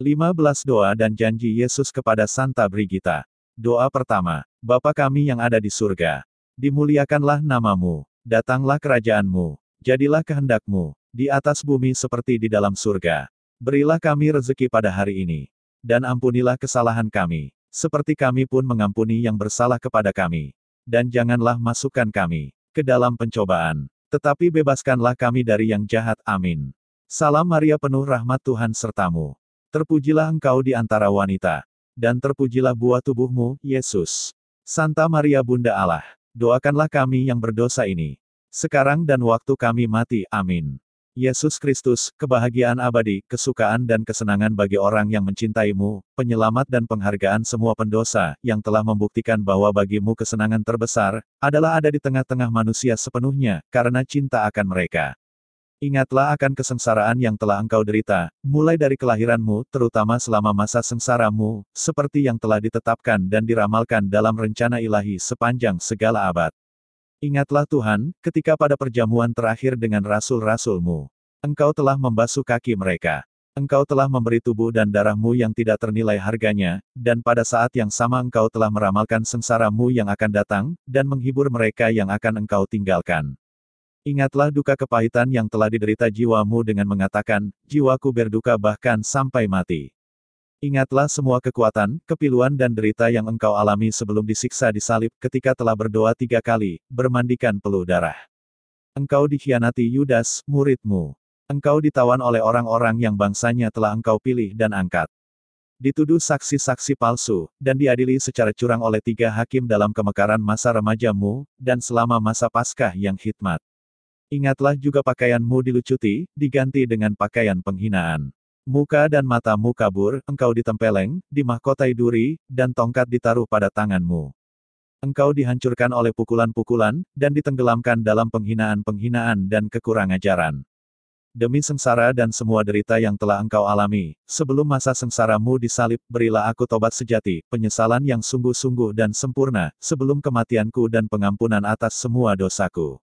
15 Doa dan Janji Yesus kepada Santa Brigita. Doa pertama, Bapa kami yang ada di surga. Dimuliakanlah namamu, datanglah kerajaanmu, jadilah kehendakmu, di atas bumi seperti di dalam surga. Berilah kami rezeki pada hari ini. Dan ampunilah kesalahan kami, seperti kami pun mengampuni yang bersalah kepada kami. Dan janganlah masukkan kami ke dalam pencobaan, tetapi bebaskanlah kami dari yang jahat. Amin. Salam Maria penuh rahmat Tuhan sertamu. Terpujilah engkau di antara wanita. Dan terpujilah buah tubuhmu, Yesus. Santa Maria Bunda Allah, doakanlah kami yang berdosa ini. Sekarang dan waktu kami mati. Amin. Yesus Kristus, kebahagiaan abadi, kesukaan dan kesenangan bagi orang yang mencintaimu, penyelamat dan penghargaan semua pendosa, yang telah membuktikan bahwa bagimu kesenangan terbesar, adalah ada di tengah-tengah manusia sepenuhnya, karena cinta akan mereka. Ingatlah akan kesengsaraan yang telah engkau derita, mulai dari kelahiranmu, terutama selama masa sengsaramu, seperti yang telah ditetapkan dan diramalkan dalam rencana ilahi sepanjang segala abad. Ingatlah Tuhan, ketika pada perjamuan terakhir dengan rasul-rasulmu, engkau telah membasuh kaki mereka. Engkau telah memberi tubuh dan darahmu yang tidak ternilai harganya, dan pada saat yang sama engkau telah meramalkan sengsaramu yang akan datang, dan menghibur mereka yang akan engkau tinggalkan. Ingatlah duka kepahitan yang telah diderita jiwamu dengan mengatakan, jiwaku berduka bahkan sampai mati. Ingatlah semua kekuatan, kepiluan dan derita yang engkau alami sebelum disiksa di salib ketika telah berdoa tiga kali, bermandikan peluh darah. Engkau dikhianati Yudas, muridmu. Engkau ditawan oleh orang-orang yang bangsanya telah engkau pilih dan angkat. Dituduh saksi-saksi palsu, dan diadili secara curang oleh tiga hakim dalam kemekaran masa remajamu, dan selama masa paskah yang hikmat. Ingatlah juga pakaianmu dilucuti, diganti dengan pakaian penghinaan. Muka dan matamu kabur, engkau ditempeleng, dimahkotai duri, dan tongkat ditaruh pada tanganmu. Engkau dihancurkan oleh pukulan-pukulan, dan ditenggelamkan dalam penghinaan-penghinaan dan kekurang ajaran. Demi sengsara dan semua derita yang telah engkau alami, sebelum masa sengsaramu disalib, berilah aku tobat sejati, penyesalan yang sungguh-sungguh dan sempurna, sebelum kematianku dan pengampunan atas semua dosaku.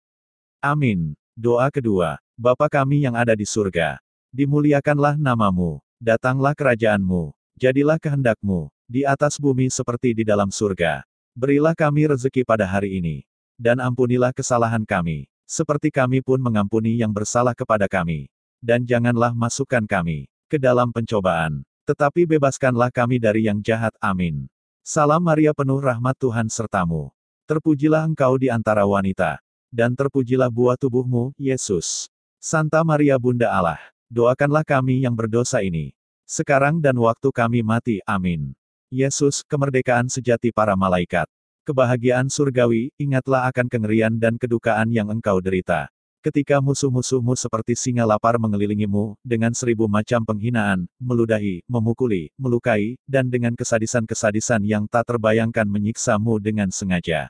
Amin. Doa kedua, Bapa kami yang ada di surga. Dimuliakanlah namamu, datanglah kerajaanmu, jadilah kehendakmu, di atas bumi seperti di dalam surga. Berilah kami rezeki pada hari ini. Dan ampunilah kesalahan kami, seperti kami pun mengampuni yang bersalah kepada kami. Dan janganlah masukkan kami ke dalam pencobaan, tetapi bebaskanlah kami dari yang jahat. Amin. Salam Maria penuh rahmat Tuhan sertamu. Terpujilah engkau di antara wanita dan terpujilah buah tubuhmu, Yesus. Santa Maria Bunda Allah, doakanlah kami yang berdosa ini. Sekarang dan waktu kami mati, amin. Yesus, kemerdekaan sejati para malaikat. Kebahagiaan surgawi, ingatlah akan kengerian dan kedukaan yang engkau derita. Ketika musuh-musuhmu seperti singa lapar mengelilingimu, dengan seribu macam penghinaan, meludahi, memukuli, melukai, dan dengan kesadisan-kesadisan yang tak terbayangkan menyiksamu dengan sengaja.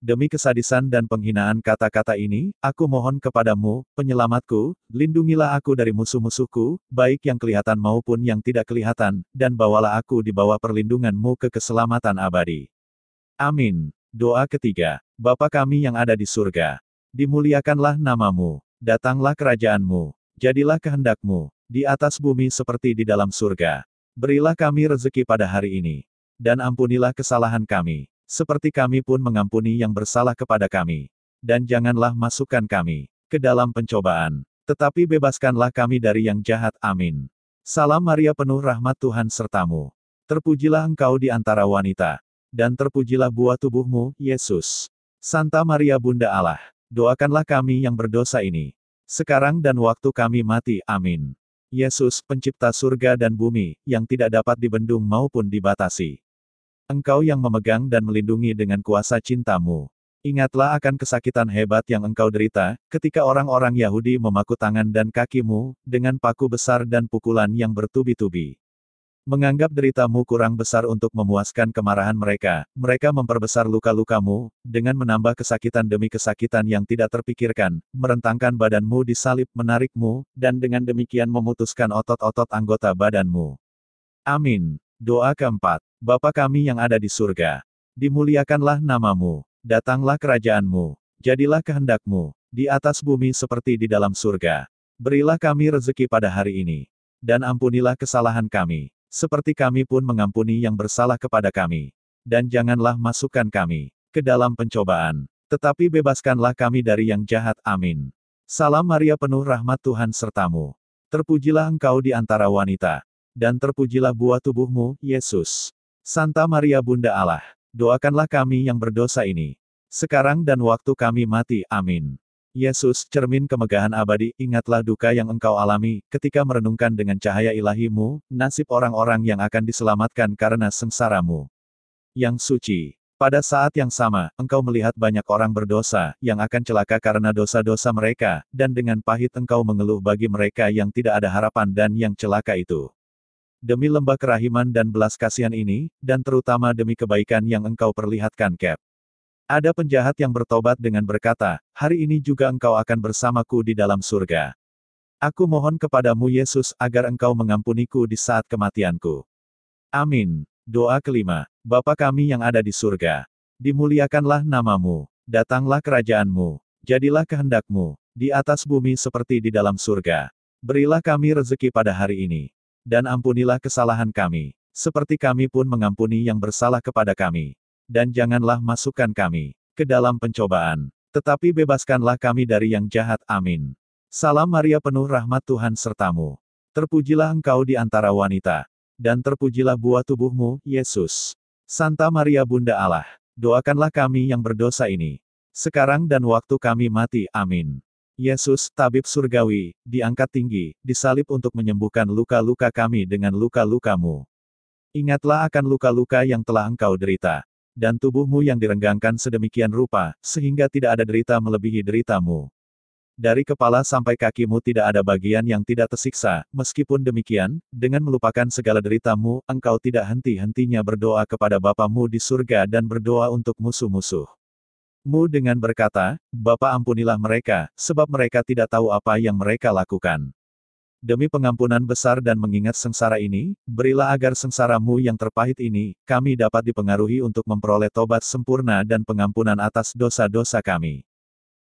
Demi kesadisan dan penghinaan kata-kata ini, aku mohon kepadamu, penyelamatku, lindungilah aku dari musuh-musuhku, baik yang kelihatan maupun yang tidak kelihatan, dan bawalah aku di bawah perlindunganmu ke keselamatan abadi. Amin. Doa ketiga, Bapa kami yang ada di surga. Dimuliakanlah namamu, datanglah kerajaanmu, jadilah kehendakmu, di atas bumi seperti di dalam surga. Berilah kami rezeki pada hari ini. Dan ampunilah kesalahan kami seperti kami pun mengampuni yang bersalah kepada kami. Dan janganlah masukkan kami ke dalam pencobaan, tetapi bebaskanlah kami dari yang jahat. Amin. Salam Maria penuh rahmat Tuhan sertamu. Terpujilah engkau di antara wanita, dan terpujilah buah tubuhmu, Yesus. Santa Maria Bunda Allah, doakanlah kami yang berdosa ini. Sekarang dan waktu kami mati. Amin. Yesus, pencipta surga dan bumi, yang tidak dapat dibendung maupun dibatasi. Engkau yang memegang dan melindungi dengan kuasa cintamu. Ingatlah akan kesakitan hebat yang engkau derita, ketika orang-orang Yahudi memaku tangan dan kakimu, dengan paku besar dan pukulan yang bertubi-tubi. Menganggap deritamu kurang besar untuk memuaskan kemarahan mereka, mereka memperbesar luka-lukamu, dengan menambah kesakitan demi kesakitan yang tidak terpikirkan, merentangkan badanmu di salib menarikmu, dan dengan demikian memutuskan otot-otot anggota badanmu. Amin. Doa keempat. Bapa kami yang ada di surga. Dimuliakanlah namamu. Datanglah kerajaanmu. Jadilah kehendakmu. Di atas bumi seperti di dalam surga. Berilah kami rezeki pada hari ini. Dan ampunilah kesalahan kami, seperti kami pun mengampuni yang bersalah kepada kami. Dan janganlah masukkan kami ke dalam pencobaan, tetapi bebaskanlah kami dari yang jahat. Amin. Salam Maria penuh rahmat Tuhan sertamu. Terpujilah engkau di antara wanita, dan terpujilah buah tubuhmu, Yesus. Santa Maria Bunda Allah, doakanlah kami yang berdosa ini, sekarang dan waktu kami mati. Amin. Yesus, cermin kemegahan abadi, ingatlah duka yang engkau alami, ketika merenungkan dengan cahaya ilahimu, nasib orang-orang yang akan diselamatkan karena sengsaramu. Yang suci. Pada saat yang sama, engkau melihat banyak orang berdosa, yang akan celaka karena dosa-dosa mereka, dan dengan pahit engkau mengeluh bagi mereka yang tidak ada harapan dan yang celaka itu. Demi lembah kerahiman dan belas kasihan ini, dan terutama demi kebaikan yang engkau perlihatkan Cap. Ada penjahat yang bertobat dengan berkata, hari ini juga engkau akan bersamaku di dalam surga. Aku mohon kepadamu Yesus agar engkau mengampuniku di saat kematianku. Amin. Doa kelima. Bapa kami yang ada di surga. Dimuliakanlah namamu. Datanglah kerajaanmu. Jadilah kehendakmu. Di atas bumi seperti di dalam surga. Berilah kami rezeki pada hari ini. Dan ampunilah kesalahan kami. Seperti kami pun mengampuni yang bersalah kepada kami dan janganlah masukkan kami ke dalam pencobaan, tetapi bebaskanlah kami dari yang jahat. Amin. Salam Maria penuh rahmat Tuhan sertamu. Terpujilah engkau di antara wanita, dan terpujilah buah tubuhmu, Yesus. Santa Maria Bunda Allah, doakanlah kami yang berdosa ini, sekarang dan waktu kami mati. Amin. Yesus, tabib surgawi, diangkat tinggi, disalib untuk menyembuhkan luka-luka kami dengan luka-lukamu. Ingatlah akan luka-luka yang telah engkau derita dan tubuhmu yang direnggangkan sedemikian rupa, sehingga tidak ada derita melebihi deritamu. Dari kepala sampai kakimu tidak ada bagian yang tidak tersiksa, meskipun demikian, dengan melupakan segala deritamu, engkau tidak henti-hentinya berdoa kepada Bapamu di surga dan berdoa untuk musuh-musuh. Mu dengan berkata, Bapa ampunilah mereka, sebab mereka tidak tahu apa yang mereka lakukan. Demi pengampunan besar dan mengingat sengsara ini, berilah agar sengsaramu yang terpahit ini, kami dapat dipengaruhi untuk memperoleh tobat sempurna dan pengampunan atas dosa-dosa kami.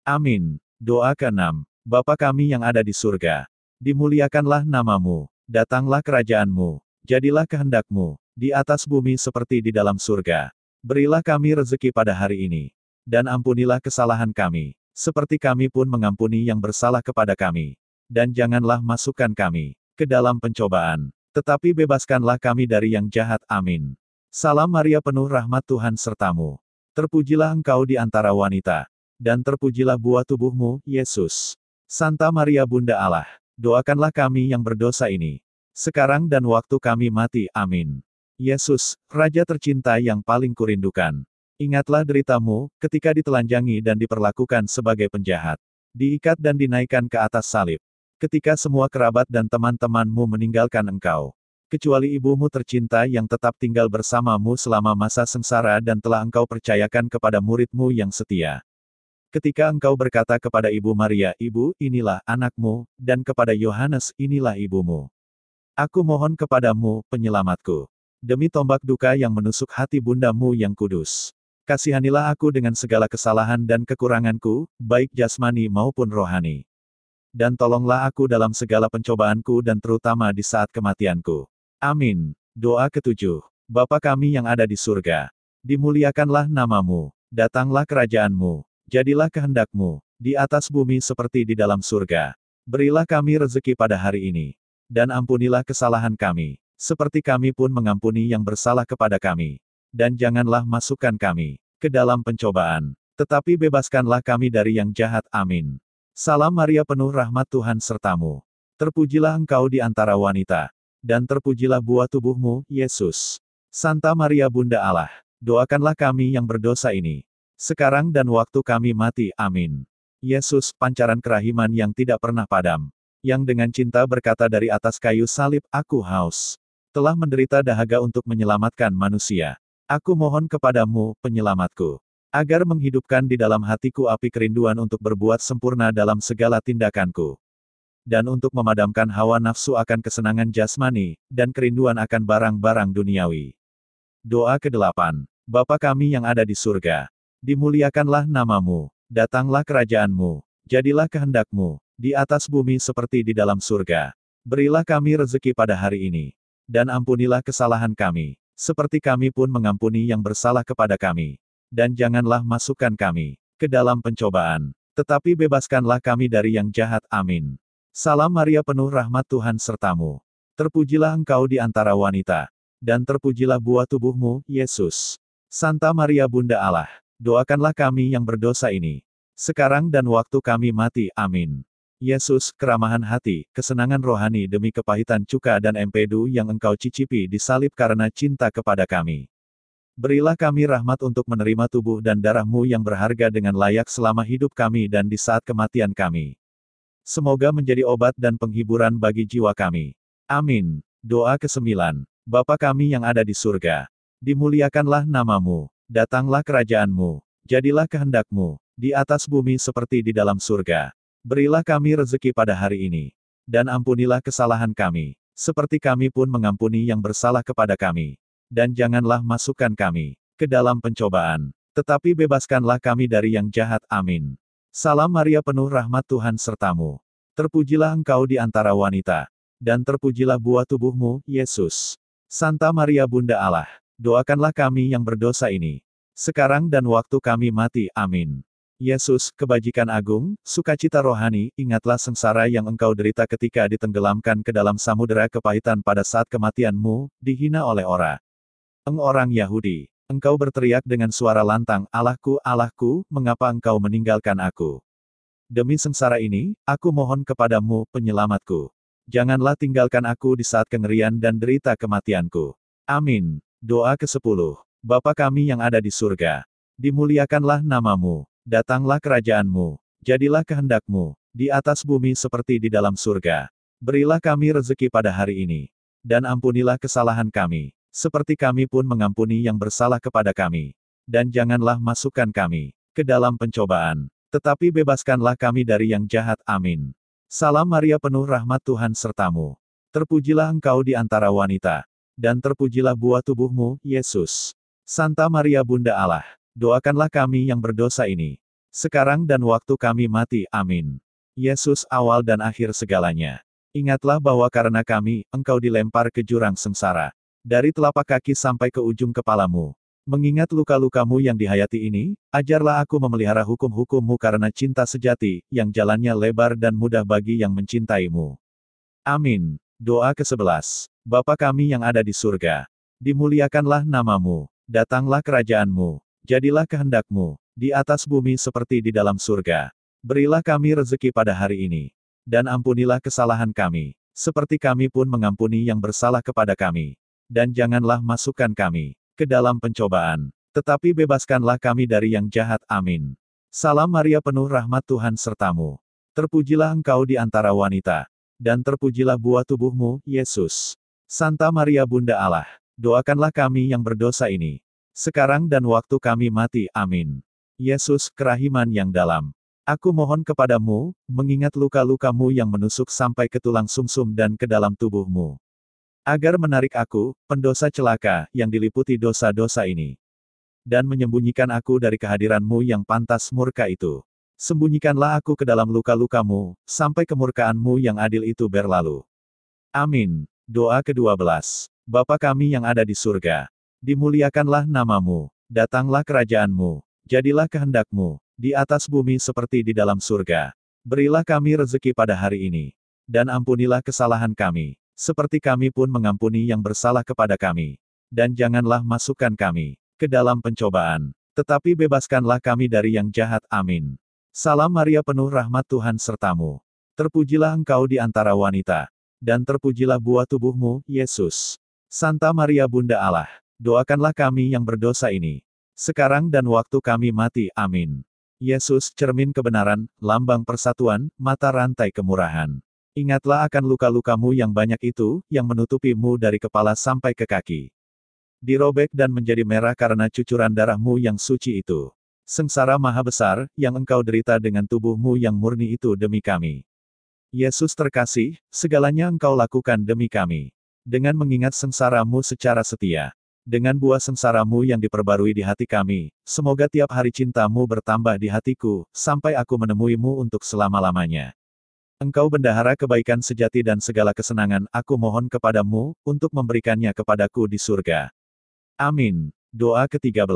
Amin. Doa ke-6. Bapa kami yang ada di surga. Dimuliakanlah namamu. Datanglah kerajaanmu. Jadilah kehendakmu. Di atas bumi seperti di dalam surga. Berilah kami rezeki pada hari ini. Dan ampunilah kesalahan kami. Seperti kami pun mengampuni yang bersalah kepada kami dan janganlah masukkan kami ke dalam pencobaan, tetapi bebaskanlah kami dari yang jahat. Amin. Salam Maria penuh rahmat Tuhan sertamu. Terpujilah engkau di antara wanita, dan terpujilah buah tubuhmu, Yesus. Santa Maria Bunda Allah, doakanlah kami yang berdosa ini, sekarang dan waktu kami mati. Amin. Yesus, Raja tercinta yang paling kurindukan. Ingatlah deritamu, ketika ditelanjangi dan diperlakukan sebagai penjahat. Diikat dan dinaikkan ke atas salib ketika semua kerabat dan teman-temanmu meninggalkan engkau. Kecuali ibumu tercinta yang tetap tinggal bersamamu selama masa sengsara dan telah engkau percayakan kepada muridmu yang setia. Ketika engkau berkata kepada Ibu Maria, Ibu, inilah anakmu, dan kepada Yohanes, inilah ibumu. Aku mohon kepadamu, penyelamatku. Demi tombak duka yang menusuk hati bundamu yang kudus. Kasihanilah aku dengan segala kesalahan dan kekuranganku, baik jasmani maupun rohani dan tolonglah aku dalam segala pencobaanku dan terutama di saat kematianku. Amin. Doa ketujuh. Bapa kami yang ada di surga. Dimuliakanlah namamu. Datanglah kerajaanmu. Jadilah kehendakmu. Di atas bumi seperti di dalam surga. Berilah kami rezeki pada hari ini. Dan ampunilah kesalahan kami. Seperti kami pun mengampuni yang bersalah kepada kami. Dan janganlah masukkan kami ke dalam pencobaan. Tetapi bebaskanlah kami dari yang jahat. Amin. Salam Maria penuh rahmat Tuhan sertamu. Terpujilah engkau di antara wanita. Dan terpujilah buah tubuhmu, Yesus. Santa Maria Bunda Allah, doakanlah kami yang berdosa ini. Sekarang dan waktu kami mati, amin. Yesus, pancaran kerahiman yang tidak pernah padam. Yang dengan cinta berkata dari atas kayu salib, aku haus. Telah menderita dahaga untuk menyelamatkan manusia. Aku mohon kepadamu, penyelamatku agar menghidupkan di dalam hatiku api kerinduan untuk berbuat sempurna dalam segala tindakanku. Dan untuk memadamkan hawa nafsu akan kesenangan jasmani, dan kerinduan akan barang-barang duniawi. Doa ke-8. Bapa kami yang ada di surga. Dimuliakanlah namamu. Datanglah kerajaanmu. Jadilah kehendakmu. Di atas bumi seperti di dalam surga. Berilah kami rezeki pada hari ini. Dan ampunilah kesalahan kami, seperti kami pun mengampuni yang bersalah kepada kami. Dan janganlah masukkan kami ke dalam pencobaan, tetapi bebaskanlah kami dari yang jahat. Amin. Salam Maria penuh rahmat Tuhan sertamu. Terpujilah engkau di antara wanita, dan terpujilah buah tubuhmu, Yesus. Santa Maria Bunda Allah, doakanlah kami yang berdosa ini, sekarang dan waktu kami mati. Amin. Yesus, keramahan hati, kesenangan rohani demi kepahitan cuka dan empedu yang engkau cicipi di salib karena cinta kepada kami. Berilah kami rahmat untuk menerima tubuh dan darahmu yang berharga dengan layak selama hidup kami dan di saat kematian kami. Semoga menjadi obat dan penghiburan bagi jiwa kami. Amin. Doa ke-9. Bapa kami yang ada di surga. Dimuliakanlah namamu. Datanglah kerajaanmu. Jadilah kehendakmu. Di atas bumi seperti di dalam surga. Berilah kami rezeki pada hari ini. Dan ampunilah kesalahan kami, seperti kami pun mengampuni yang bersalah kepada kami. Dan janganlah masukkan kami ke dalam pencobaan, tetapi bebaskanlah kami dari yang jahat. Amin. Salam Maria penuh rahmat Tuhan sertamu. Terpujilah engkau di antara wanita, dan terpujilah buah tubuhmu, Yesus. Santa Maria Bunda Allah, doakanlah kami yang berdosa ini, sekarang dan waktu kami mati. Amin. Yesus, kebajikan agung, sukacita rohani, ingatlah sengsara yang engkau derita ketika ditenggelamkan ke dalam samudera kepahitan pada saat kematianmu, dihina oleh orang. Eng orang Yahudi, engkau berteriak dengan suara lantang, Allahku, Allahku, mengapa engkau meninggalkan aku? Demi sengsara ini, aku mohon kepadamu, penyelamatku. Janganlah tinggalkan aku di saat kengerian dan derita kematianku. Amin. Doa ke-10. Bapa kami yang ada di surga. Dimuliakanlah namamu Datanglah kerajaanmu, jadilah kehendakmu, di atas bumi seperti di dalam surga. Berilah kami rezeki pada hari ini. Dan ampunilah kesalahan kami, seperti kami pun mengampuni yang bersalah kepada kami. Dan janganlah masukkan kami ke dalam pencobaan, tetapi bebaskanlah kami dari yang jahat. Amin. Salam Maria penuh rahmat Tuhan sertamu. Terpujilah engkau di antara wanita, dan terpujilah buah tubuhmu, Yesus. Santa Maria Bunda Allah, Doakanlah kami yang berdosa ini. Sekarang dan waktu kami mati. Amin. Yesus awal dan akhir segalanya. Ingatlah bahwa karena kami, engkau dilempar ke jurang sengsara. Dari telapak kaki sampai ke ujung kepalamu. Mengingat luka-lukamu yang dihayati ini, ajarlah aku memelihara hukum-hukummu karena cinta sejati, yang jalannya lebar dan mudah bagi yang mencintaimu. Amin. Doa ke-11. Bapa kami yang ada di surga. Dimuliakanlah namamu. Datanglah kerajaanmu. Jadilah kehendakmu, di atas bumi seperti di dalam surga. Berilah kami rezeki pada hari ini. Dan ampunilah kesalahan kami, seperti kami pun mengampuni yang bersalah kepada kami. Dan janganlah masukkan kami ke dalam pencobaan, tetapi bebaskanlah kami dari yang jahat. Amin. Salam Maria penuh rahmat Tuhan sertamu. Terpujilah engkau di antara wanita, dan terpujilah buah tubuhmu, Yesus. Santa Maria Bunda Allah, doakanlah kami yang berdosa ini, sekarang dan waktu kami mati. Amin. Yesus, kerahiman yang dalam. Aku mohon kepadamu, mengingat luka-lukamu yang menusuk sampai ke tulang sumsum dan ke dalam tubuhmu. Agar menarik aku, pendosa celaka, yang diliputi dosa-dosa ini. Dan menyembunyikan aku dari kehadiranmu yang pantas murka itu. Sembunyikanlah aku ke dalam luka-lukamu, sampai kemurkaanmu yang adil itu berlalu. Amin. Doa ke-12. Bapa kami yang ada di surga, Dimuliakanlah namamu, datanglah kerajaanmu, jadilah kehendakmu, di atas bumi seperti di dalam surga. Berilah kami rezeki pada hari ini, dan ampunilah kesalahan kami, seperti kami pun mengampuni yang bersalah kepada kami. Dan janganlah masukkan kami ke dalam pencobaan, tetapi bebaskanlah kami dari yang jahat. Amin. Salam Maria penuh rahmat Tuhan sertamu. Terpujilah engkau di antara wanita, dan terpujilah buah tubuhmu, Yesus. Santa Maria Bunda Allah, Doakanlah kami yang berdosa ini. Sekarang dan waktu kami mati. Amin. Yesus, cermin kebenaran, lambang persatuan, mata rantai kemurahan. Ingatlah akan luka-lukamu yang banyak itu, yang menutupimu dari kepala sampai ke kaki. Dirobek dan menjadi merah karena cucuran darahmu yang suci itu. Sengsara maha besar, yang engkau derita dengan tubuhmu yang murni itu demi kami. Yesus terkasih, segalanya engkau lakukan demi kami. Dengan mengingat sengsaramu secara setia dengan buah sengsaramu yang diperbarui di hati kami, semoga tiap hari cintamu bertambah di hatiku, sampai aku menemuimu untuk selama-lamanya. Engkau bendahara kebaikan sejati dan segala kesenangan, aku mohon kepadamu, untuk memberikannya kepadaku di surga. Amin. Doa ke-13.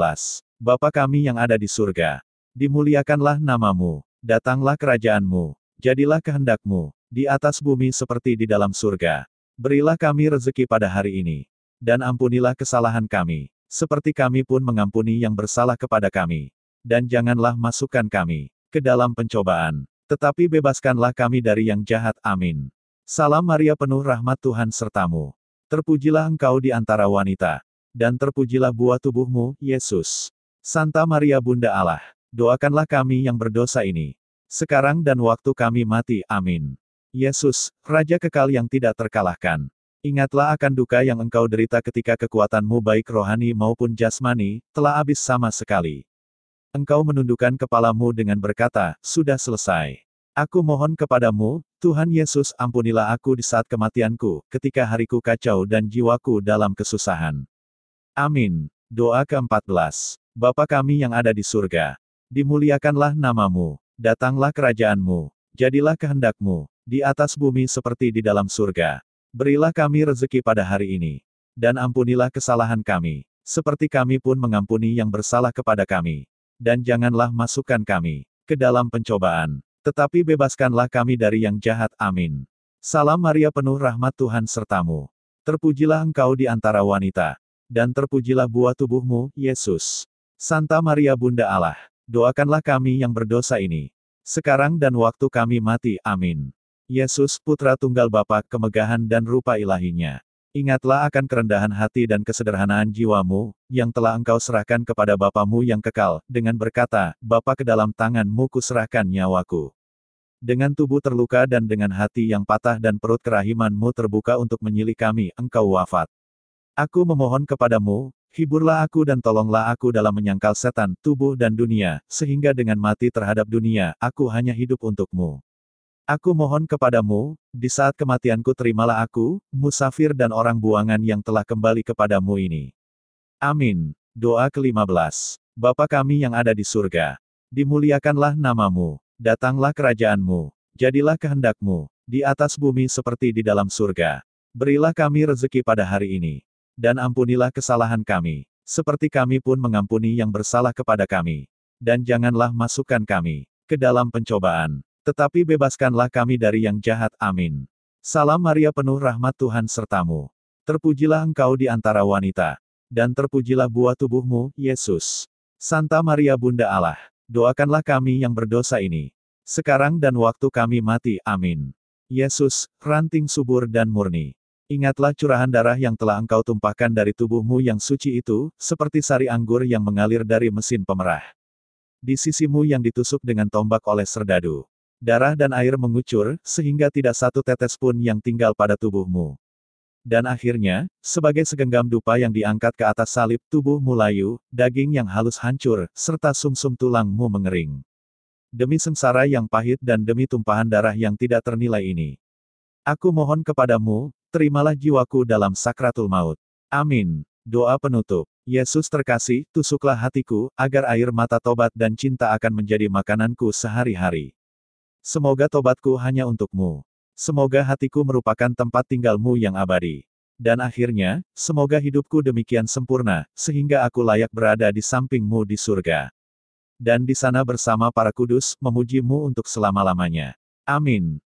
Bapa kami yang ada di surga. Dimuliakanlah namamu. Datanglah kerajaanmu. Jadilah kehendakmu. Di atas bumi seperti di dalam surga. Berilah kami rezeki pada hari ini. Dan ampunilah kesalahan kami. Seperti kami pun mengampuni yang bersalah kepada kami. Dan janganlah masukkan kami ke dalam pencobaan. Tetapi bebaskanlah kami dari yang jahat. Amin. Salam Maria penuh rahmat Tuhan sertamu. Terpujilah engkau di antara wanita dan terpujilah buah tubuhmu, Yesus. Santa Maria Bunda Allah, doakanlah kami yang berdosa ini. Sekarang dan waktu kami mati, amin. Yesus, Raja kekal yang tidak terkalahkan. Ingatlah akan duka yang engkau derita ketika kekuatanmu baik rohani maupun jasmani, telah habis sama sekali. Engkau menundukkan kepalamu dengan berkata, sudah selesai. Aku mohon kepadamu, Tuhan Yesus ampunilah aku di saat kematianku, ketika hariku kacau dan jiwaku dalam kesusahan. Amin. Doa ke-14. Bapa kami yang ada di surga. Dimuliakanlah namamu. Datanglah kerajaanmu. Jadilah kehendakmu. Di atas bumi seperti di dalam surga. Berilah kami rezeki pada hari ini. Dan ampunilah kesalahan kami. Seperti kami pun mengampuni yang bersalah kepada kami. Dan janganlah masukkan kami ke dalam pencobaan. Tetapi bebaskanlah kami dari yang jahat. Amin. Salam Maria penuh rahmat Tuhan sertamu. Terpujilah engkau di antara wanita dan terpujilah buah tubuhmu, Yesus. Santa Maria Bunda Allah, doakanlah kami yang berdosa ini. Sekarang dan waktu kami mati, amin. Yesus, Putra Tunggal Bapa, kemegahan dan rupa ilahinya. Ingatlah akan kerendahan hati dan kesederhanaan jiwamu, yang telah engkau serahkan kepada Bapamu yang kekal, dengan berkata, Bapa ke dalam tanganmu kuserahkan nyawaku. Dengan tubuh terluka dan dengan hati yang patah dan perut kerahimanmu terbuka untuk menyilik kami, engkau wafat. Aku memohon kepadamu, hiburlah aku dan tolonglah aku dalam menyangkal setan, tubuh dan dunia, sehingga dengan mati terhadap dunia, aku hanya hidup untukmu. Aku mohon kepadamu, di saat kematianku terimalah aku, musafir dan orang buangan yang telah kembali kepadamu ini. Amin. Doa ke-15. Bapa kami yang ada di surga. Dimuliakanlah namamu. Datanglah kerajaanmu. Jadilah kehendakmu. Di atas bumi seperti di dalam surga. Berilah kami rezeki pada hari ini dan ampunilah kesalahan kami, seperti kami pun mengampuni yang bersalah kepada kami. Dan janganlah masukkan kami ke dalam pencobaan, tetapi bebaskanlah kami dari yang jahat. Amin. Salam Maria penuh rahmat Tuhan sertamu. Terpujilah engkau di antara wanita, dan terpujilah buah tubuhmu, Yesus. Santa Maria Bunda Allah, doakanlah kami yang berdosa ini. Sekarang dan waktu kami mati. Amin. Yesus, ranting subur dan murni. Ingatlah curahan darah yang telah engkau tumpahkan dari tubuhmu yang suci itu, seperti sari anggur yang mengalir dari mesin pemerah. Di sisimu yang ditusuk dengan tombak oleh serdadu. Darah dan air mengucur, sehingga tidak satu tetes pun yang tinggal pada tubuhmu. Dan akhirnya, sebagai segenggam dupa yang diangkat ke atas salib, tubuhmu layu, daging yang halus hancur, serta sumsum -sum tulangmu mengering. Demi sengsara yang pahit dan demi tumpahan darah yang tidak ternilai ini. Aku mohon kepadamu, terimalah jiwaku dalam sakratul maut. Amin. Doa penutup. Yesus terkasih, tusuklah hatiku, agar air mata tobat dan cinta akan menjadi makananku sehari-hari. Semoga tobatku hanya untukmu. Semoga hatiku merupakan tempat tinggalmu yang abadi. Dan akhirnya, semoga hidupku demikian sempurna, sehingga aku layak berada di sampingmu di surga. Dan di sana bersama para kudus, memujimu untuk selama-lamanya. Amin.